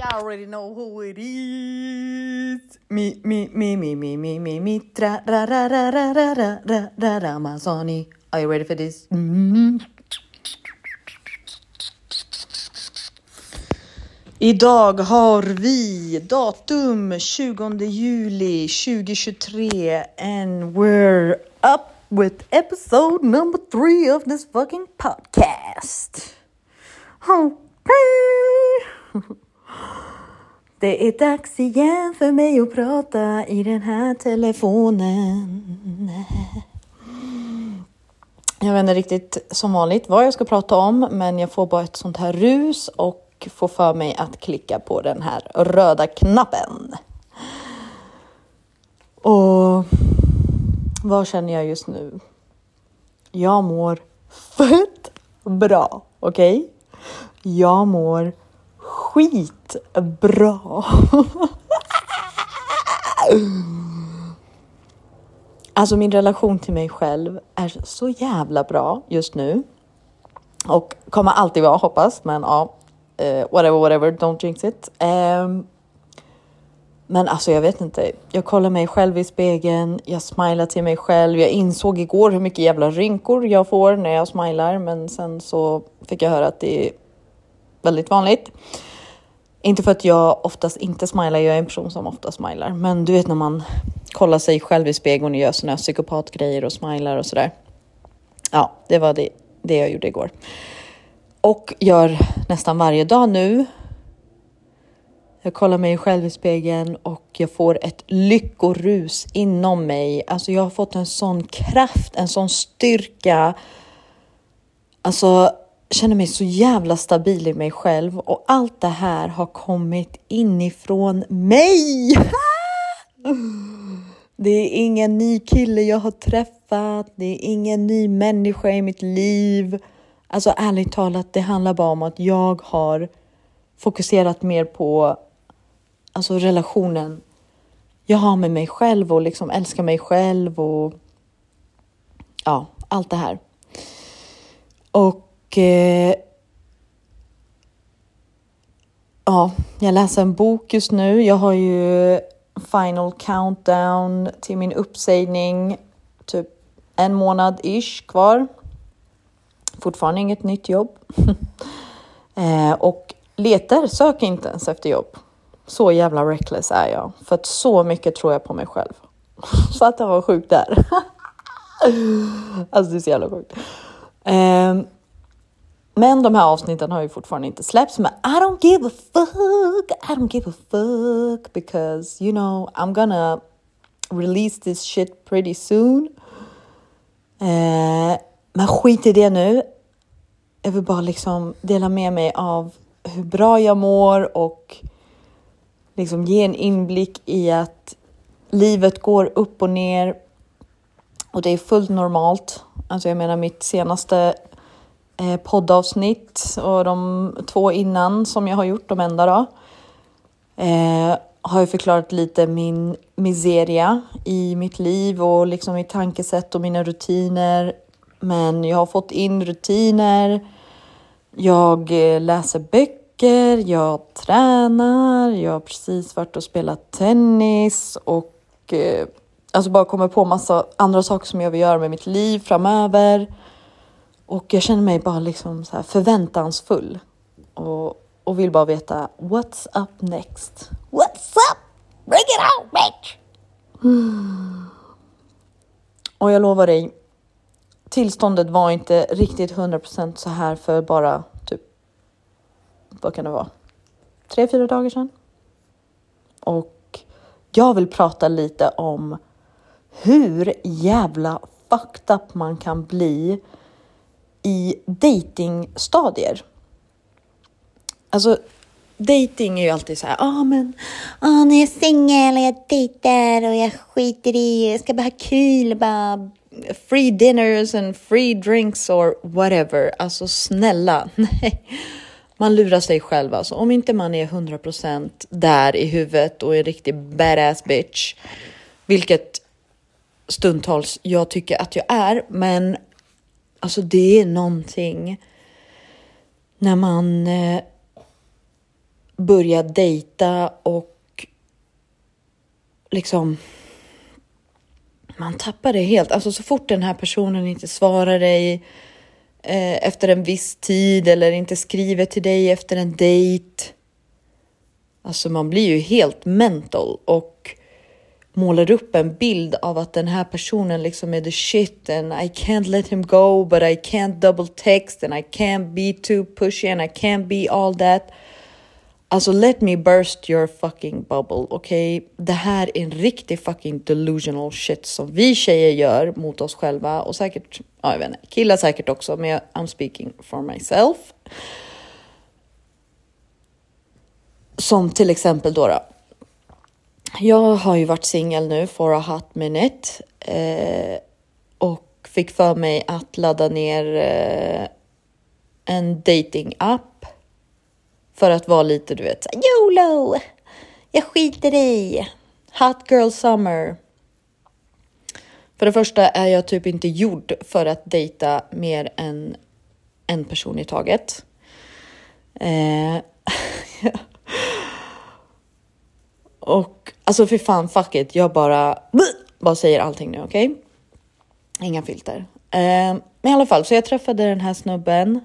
I already know who it is. Me, me, me, me, me, me, me, me, tra, ra, ra, ra, ra, ra, ra, ra, ra, Ramazani. Are you ready for this? Mm. Idag har vi datum 20 juli 2023 and we're up with episode number three of this fucking podcast. Okay. Det är dags igen för mig att prata i den här telefonen. Jag vet inte riktigt som vanligt vad jag ska prata om, men jag får bara ett sånt här rus och får för mig att klicka på den här röda knappen. Och vad känner jag just nu? Jag mår fett bra, okej? Okay? Jag mår skitbra. Alltså min relation till mig själv är så jävla bra just nu. Och kommer alltid vara hoppas, men ja, uh, whatever, whatever, don't jinx it. Um, men alltså jag vet inte, jag kollar mig själv i spegeln, jag smilar till mig själv. Jag insåg igår hur mycket jävla rynkor jag får när jag smilar, men sen så fick jag höra att det är väldigt vanligt. Inte för att jag oftast inte smilar, jag är en person som ofta smilar. Men du vet när man kollar sig själv i spegeln och gör såna här psykopatgrejer och smilar och sådär. Ja, det var det, det jag gjorde igår. Och gör nästan varje dag nu. Jag kollar mig själv i spegeln och jag får ett lyckorus inom mig. Alltså jag har fått en sån kraft, en sån styrka. Alltså känner mig så jävla stabil i mig själv och allt det här har kommit inifrån mig. Det är ingen ny kille jag har träffat. Det är ingen ny människa i mitt liv. Alltså ärligt talat, det handlar bara om att jag har fokuserat mer på alltså relationen jag har med mig själv och liksom älskar mig själv och ja, allt det här. Och eh, ja, jag läser en bok just nu. Jag har ju final countdown till min uppsägning. Typ en månad ish kvar. Fortfarande inget nytt jobb. eh, och letar, söker inte ens efter jobb. Så jävla reckless är jag. För att så mycket tror jag på mig själv. så att jag var sjuk där. alltså det är så jävla sjukt. Eh, men de här avsnitten har ju fortfarande inte släppts. Men I don't give a fuck. I don't give a fuck because you know I'm gonna release this shit pretty soon. Eh, men skit i det nu. Jag vill bara liksom dela med mig av hur bra jag mår och liksom ge en inblick i att livet går upp och ner och det är fullt normalt. Alltså jag menar mitt senaste Eh, poddavsnitt och de två innan som jag har gjort, de enda då, eh, har jag förklarat lite min miseria i mitt liv och liksom mitt tankesätt och mina rutiner. Men jag har fått in rutiner. Jag eh, läser böcker, jag tränar, jag har precis varit och spelat tennis och eh, alltså bara kommer på massa andra saker som jag vill göra med mitt liv framöver. Och jag känner mig bara liksom så här förväntansfull och, och vill bara veta what's up next? What's up? Bring it out bitch! Och jag lovar dig, tillståndet var inte riktigt 100% så här för bara typ, vad kan det vara? Tre, fyra dagar sedan. Och jag vill prata lite om hur jävla fucked up man kan bli i datingstadier. Alltså, dating är ju alltid så här, ja ah, men ah, när jag är singel och jag dejtar och jag skiter i, jag ska bara ha kul, bara free dinners and free drinks or whatever. Alltså snälla, nej. Man lurar sig själv alltså. Om inte man är 100% där i huvudet och är en riktig badass bitch, vilket stundtals jag tycker att jag är, men Alltså det är någonting när man eh, börjar dejta och liksom man tappar det helt. Alltså så fort den här personen inte svarar dig eh, efter en viss tid eller inte skriver till dig efter en dejt. Alltså man blir ju helt mental och målar upp en bild av att den här personen liksom är the shit and I can't let him go but I can't double text and I can't be too pushy and I can't be all that. Alltså let me burst your fucking bubble, okej? Okay? Det här är en riktig fucking delusional shit som vi tjejer gör mot oss själva och säkert, ja jag vet inte, killar säkert också, men jag, I'm speaking for myself. Som till exempel då, då. Jag har ju varit singel nu for a hot minute eh, och fick för mig att ladda ner eh, en dating app för att vara lite, du vet, YOLO! Jag skiter i! Hot girl summer. För det första är jag typ inte gjord för att dejta mer än en person i taget. Eh, och alltså för fan, fuck it. Jag bara, bara säger allting nu, okej? Okay? Inga filter. Eh, men i alla fall, så jag träffade den här snubben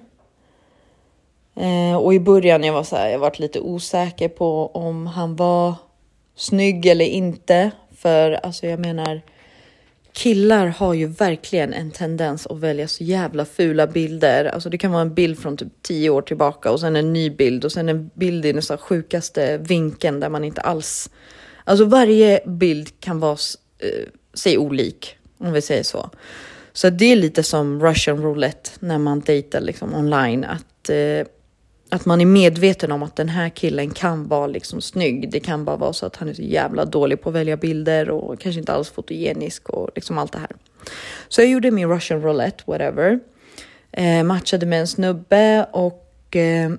Eh, och i början jag var så här, jag varit lite osäker på om han var snygg eller inte. För alltså jag menar, killar har ju verkligen en tendens att välja så jävla fula bilder. Alltså det kan vara en bild från typ tio år tillbaka och sen en ny bild och sen en bild i den så sjukaste vinkeln där man inte alls... Alltså varje bild kan vara eh, sig olik, om vi säger så. Så det är lite som Russian roulette när man dejtar liksom online. Att eh, att man är medveten om att den här killen kan vara liksom snygg. Det kan bara vara så att han är så jävla dålig på att välja bilder och kanske inte alls fotogenisk och liksom allt det här. Så jag gjorde min Russian roulette, whatever. Eh, matchade med en snubbe och eh,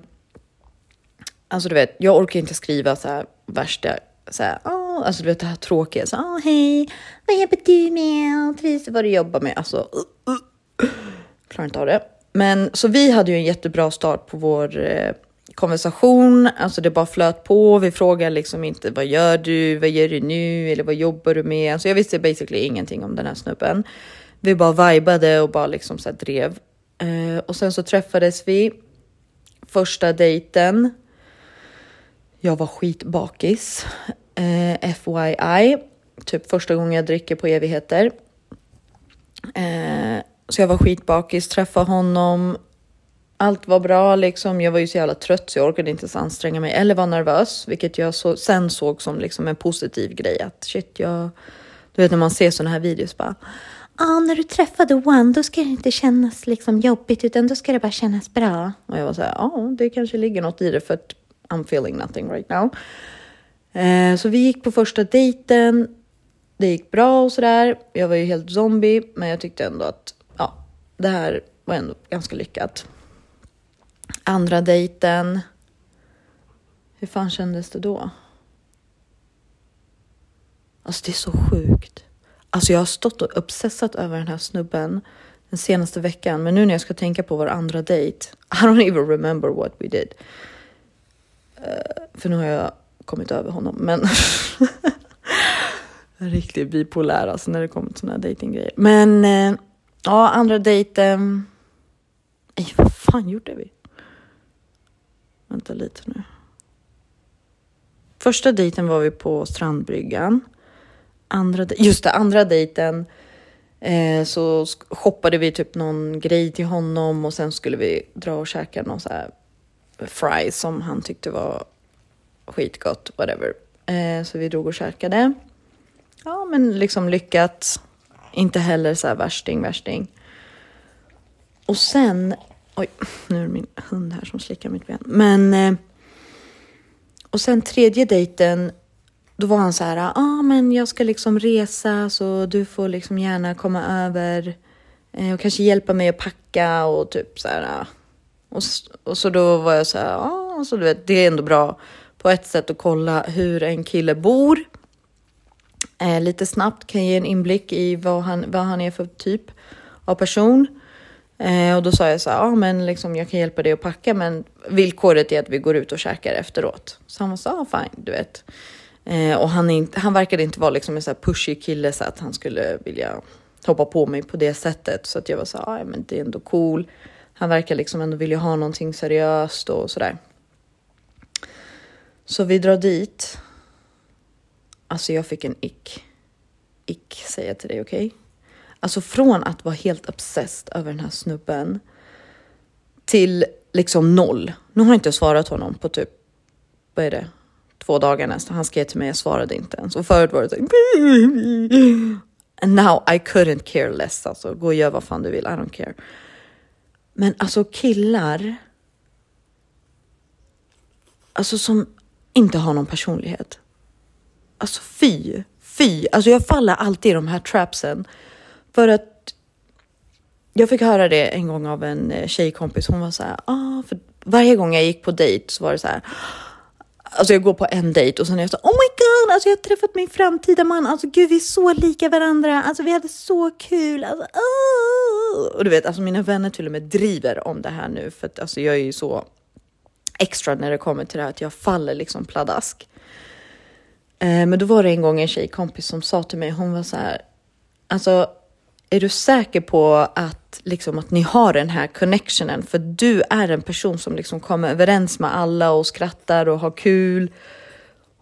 alltså du vet, jag orkar inte skriva så här värsta så här, oh, alltså du vet det här tråkiga, så oh, hej, vad jobbar du med? Trivs vad du jobbar med? Alltså, uh, uh. klarar inte av det. Men så vi hade ju en jättebra start på vår eh, konversation. Alltså det bara flöt på. Vi frågade liksom inte vad gör du? Vad gör du nu? Eller vad jobbar du med? Alltså jag visste basically ingenting om den här snubben. Vi bara vibade och bara liksom så drev. Eh, och sen så träffades vi. Första dejten. Jag var skitbakis. Eh, FYI. Typ första gången jag dricker på evigheter. Eh, så jag var skitbakis, träffade honom. Allt var bra liksom. Jag var ju så jävla trött så jag orkade inte ens anstränga mig eller var nervös, vilket jag så, sen såg som liksom en positiv grej. Att shit, jag... Du vet när man ser sådana här videos bara. Ja, ah, när du träffade One, då ska det inte kännas liksom jobbigt, utan då ska det bara kännas bra. Och jag var så här, ja, ah, det kanske ligger något i det för att I'm feeling nothing right now. Eh, så vi gick på första dejten. Det gick bra och så där. Jag var ju helt zombie, men jag tyckte ändå att det här var ändå ganska lyckat. Andra dejten. Hur fan kändes det då? Alltså det är så sjukt. Alltså jag har stått och obsessat över den här snubben den senaste veckan. Men nu när jag ska tänka på vår andra dejt. I don't even remember what we did. Eh, för nu har jag kommit över honom. Men riktigt bipolär alltså när det kommer till såna här dejtinggrejer. Men eh, Ja, andra dejten. Nej, vad fan gjorde vi? Vänta lite nu. Första dejten var vi på strandbryggan. Andra, just det, andra dejten eh, så shoppade vi typ någon grej till honom och sen skulle vi dra och käka någon så här fries som han tyckte var skitgott, whatever. Eh, så vi drog och käkade. Ja, men liksom lyckat. Inte heller så här värsting, värsting. Och sen, oj, nu är det min hund här som slickar mitt ben. Men, eh, och sen tredje dejten, då var han så här, ja ah, men jag ska liksom resa så du får liksom gärna komma över eh, och kanske hjälpa mig att packa och typ så här. Ah. Och, och så då var jag så här, ja, så du vet, det är ändå bra på ett sätt att kolla hur en kille bor eh, lite snabbt kan ge en inblick i vad han, vad han är för typ av person. Eh, och då sa jag så här, ja men liksom jag kan hjälpa dig att packa men villkoret är att vi går ut och käkar efteråt. Så han sa, ah, fine, du vet. Eh, och han, inte, han verkade inte vara liksom en så här pushy kille så att han skulle vilja hoppa på mig på det sättet. Så att jag var så här, men det är ändå cool. Han verkar liksom ändå vilja ha någonting seriöst och sådär. Så vi drar dit. Alltså jag fick en ick. Ick säger jag till dig, okej? Okay? Alltså från att vara helt obsessed över den här snubben till liksom noll. Nu har jag inte svarat honom på typ, vad är det, två dagar nästan. Han skrev till mig, jag svarade inte ens. Och förut var det såhär. Mm. And now I couldn't care less. Alltså, gå och gör vad fan du vill, I don't care. Men alltså killar, alltså som inte har någon personlighet. Alltså fy, fy. Alltså jag faller alltid i de här trapsen. För att jag fick höra det en gång av en eh, tjejkompis. Hon var så här, ah, för varje gång jag gick på dejt så var det så här. Alltså jag går på en dejt och sen är jag så oh my god, alltså jag har träffat min framtida man. Alltså gud, vi är så lika varandra. Alltså vi hade så kul. Alltså, oh. Och du vet, alltså mina vänner till och med driver om det här nu för att alltså jag är ju så extra när det kommer till det här att jag faller liksom pladask. Eh, men då var det en gång en tjejkompis som sa till mig, hon var så här, alltså är du säker på att, liksom, att ni har den här connectionen? För du är en person som liksom kommer överens med alla och skrattar och har kul.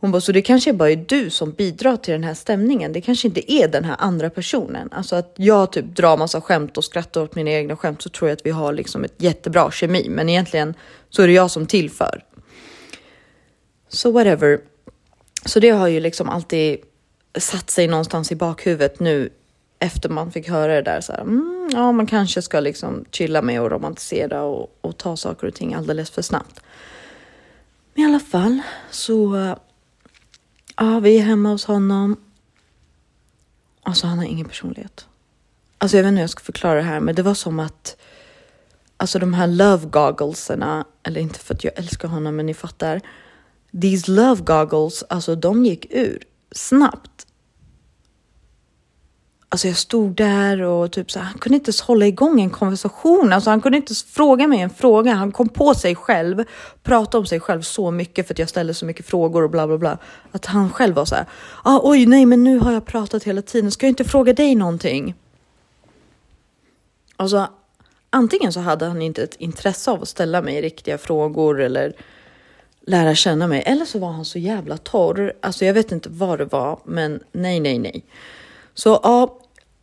Hon bara, så det kanske bara är du som bidrar till den här stämningen. Det kanske inte är den här andra personen. Alltså att jag typ drar massa skämt och skrattar åt mina egna skämt så tror jag att vi har liksom ett jättebra kemi. Men egentligen så är det jag som tillför. Så whatever. Så det har ju liksom alltid satt sig någonstans i bakhuvudet nu efter man fick höra det där så här, mm, ja, man kanske ska liksom chilla med och romantisera och, och, ta saker och ting alldeles för snabbt. Men i alla fall så, ja, vi är hemma hos honom. Alltså, han har ingen personlighet. Alltså, jag vet inte hur jag ska förklara det här, men det var som att alltså de här love gogglesarna, eller inte för att jag älskar honom, men ni fattar. These love goggles, alltså de gick ur snabbt. Alltså jag stod där och typ så han kunde inte ens hålla igång en konversation. Alltså han kunde inte ens fråga mig en fråga. Han kom på sig själv, pratade om sig själv så mycket för att jag ställde så mycket frågor och bla bla bla. Att han själv var så här, ah, oj nej men nu har jag pratat hela tiden, ska jag inte fråga dig någonting? Alltså antingen så hade han inte ett intresse av att ställa mig riktiga frågor eller lära känna mig. Eller så var han så jävla torr. Alltså jag vet inte vad det var, men nej, nej, nej. Så ja,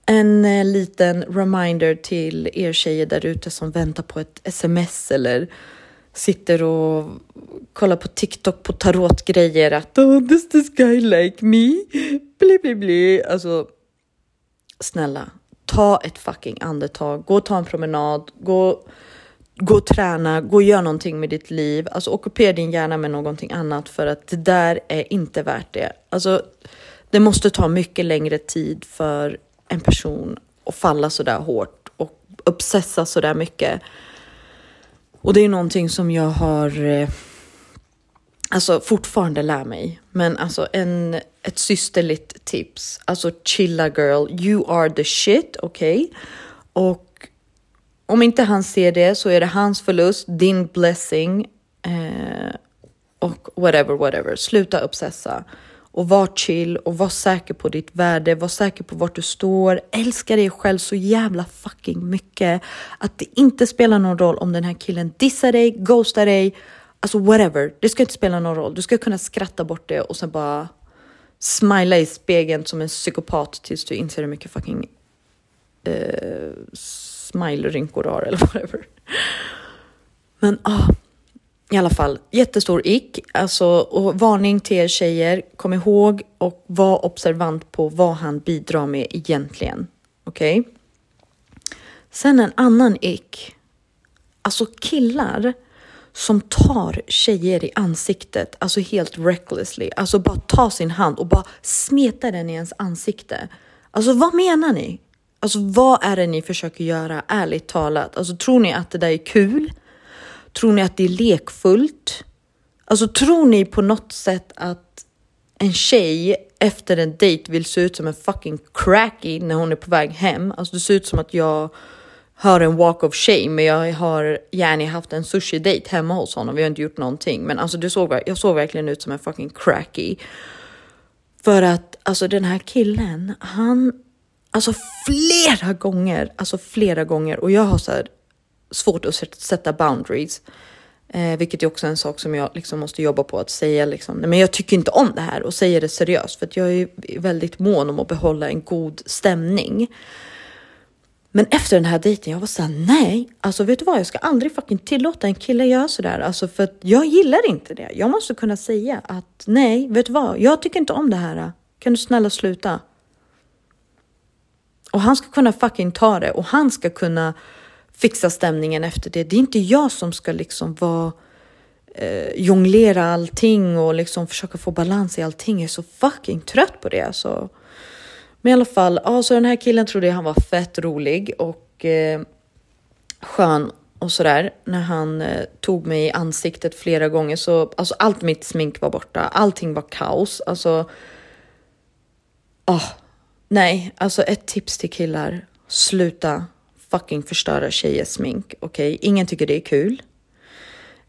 en eh, liten reminder till er tjejer där ute som väntar på ett sms eller sitter och kollar på TikTok på tarotgrejer att oh, does this guy like me? Bli, bli, bli. Alltså, snälla, ta ett fucking andetag, gå och ta en promenad, gå, gå och träna, gå och gör någonting med ditt liv. Alltså ockupera din hjärna med någonting annat för att det där är inte värt det. Alltså, det måste ta mycket längre tid för en person att falla så där hårt och obsessa så där mycket. Och det är någonting som jag har eh, alltså fortfarande lär mig. Men alltså en, ett systerligt tips. Alltså chilla girl, you are the shit, okej? Okay? Och om inte han ser det så är det hans förlust, din blessing eh, och whatever, whatever. Sluta obsessa och var chill och var säker på ditt värde, var säker på vart du står. Älska dig själv så jävla fucking mycket att det inte spelar någon roll om den här killen dissar dig, ghostar dig, alltså whatever. Det ska inte spela någon roll. Du ska kunna skratta bort det och sen bara smila i spegeln som en psykopat tills du inser hur mycket fucking uh, smile-rynkor du har eller whatever. Men ah, i alla fall, jättestor ick. Alltså, och varning till er tjejer, kom ihåg och var observant på vad han bidrar med egentligen. Okej? Okay? Sen en annan ick. Alltså killar som tar tjejer i ansiktet, alltså helt recklessly. Alltså bara ta sin hand och bara smeta den i ens ansikte. Alltså vad menar ni? Alltså vad är det ni försöker göra, ärligt talat? Alltså tror ni att det där är kul? Tror ni att det är lekfullt? Alltså tror ni på något sätt att en tjej efter en dejt vill se ut som en fucking cracky när hon är på väg hem? Alltså det ser ut som att jag har en walk of shame, men jag har gärna haft en sushi date hemma hos honom. Vi har inte gjort någonting, men alltså det såg, jag såg verkligen ut som en fucking cracky. För att alltså den här killen, han, alltså flera gånger, alltså flera gånger och jag har så här svårt att sätta boundaries. Eh, vilket är också en sak som jag liksom måste jobba på att säga liksom, nej, men jag tycker inte om det här och säga det seriöst för att jag är väldigt mån om att behålla en god stämning. Men efter den här dejten, jag var såhär, nej, alltså vet du vad, jag ska aldrig fucking tillåta en kille göra sådär, alltså för att jag gillar inte det. Jag måste kunna säga att nej, vet du vad, jag tycker inte om det här. Kan du snälla sluta? Och han ska kunna fucking ta det och han ska kunna fixa stämningen efter det. Det är inte jag som ska liksom vara eh, jonglera allting och liksom försöka få balans i allting. Jag är så fucking trött på det. Alltså. Men i alla fall, alltså den här killen trodde han var fett rolig och eh, skön och sådär. När han eh, tog mig i ansiktet flera gånger så, alltså allt mitt smink var borta. Allting var kaos. Alltså, oh, nej, alltså ett tips till killar. Sluta fucking förstöra tjejers smink. Okej, okay? ingen tycker det är kul.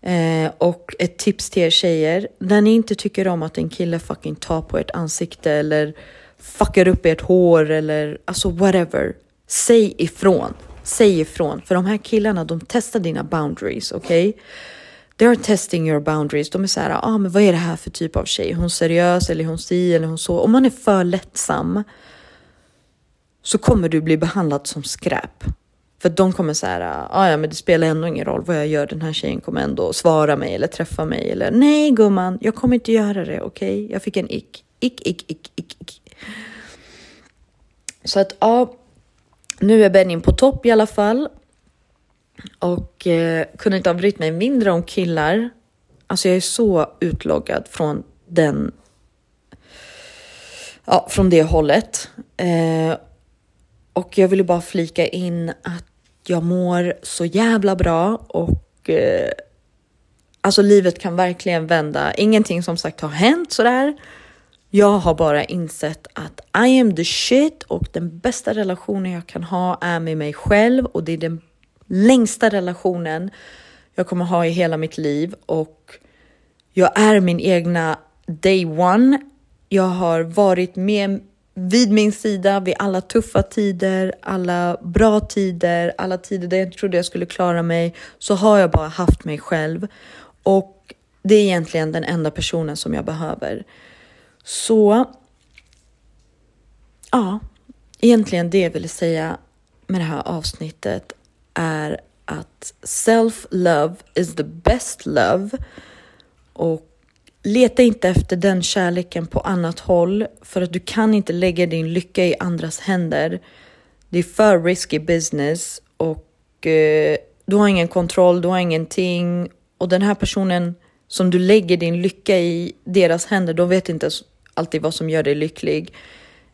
Eh, och ett tips till er tjejer, när ni inte tycker om att en kille fucking tar på ert ansikte eller fuckar upp ert hår eller alltså whatever. Säg ifrån. Säg ifrån. För de här killarna, de testar dina boundaries, okej? Okay? They are testing your boundaries. De är så här, ah, men vad är det här för typ av tjej? Är hon seriös eller är hon si eller hon så? Om man är för lättsam så kommer du bli behandlad som skräp. För de kommer så här, ah, ja men det spelar ändå ingen roll vad jag gör, den här tjejen kommer ändå svara mig eller träffa mig eller nej gumman, jag kommer inte göra det, okej? Okay? Jag fick en ick, ick, ick, ick, ick, ick. Så att ja, nu är Benin på topp i alla fall. Och eh, kunde inte ha brytt mig mindre om killar. Alltså jag är så utloggad från den ja, från det hållet. Eh, och jag ville bara flika in att jag mår så jävla bra och eh, alltså livet kan verkligen vända. Ingenting som sagt har hänt sådär. Jag har bara insett att I am the shit och den bästa relationen jag kan ha är med mig själv och det är den längsta relationen jag kommer ha i hela mitt liv och jag är min egna day one. Jag har varit med vid min sida vid alla tuffa tider, alla bra tider, alla tider där jag inte trodde jag skulle klara mig, så har jag bara haft mig själv. Och det är egentligen den enda personen som jag behöver. Så ja, egentligen det jag ville säga med det här avsnittet är att self-love is the best love. Och Leta inte efter den kärleken på annat håll för att du kan inte lägga din lycka i andras händer. Det är för risky business och eh, du har ingen kontroll, du har ingenting och den här personen som du lägger din lycka i deras händer, de vet inte alltid vad som gör dig lycklig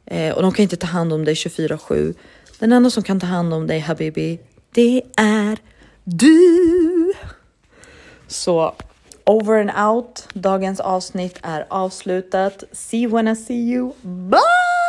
eh, och de kan inte ta hand om dig 24-7. Den enda som kan ta hand om dig Habibi, det är du. Så over and out. Dagens avsnitt är avslutat. See you when I see you. Bye!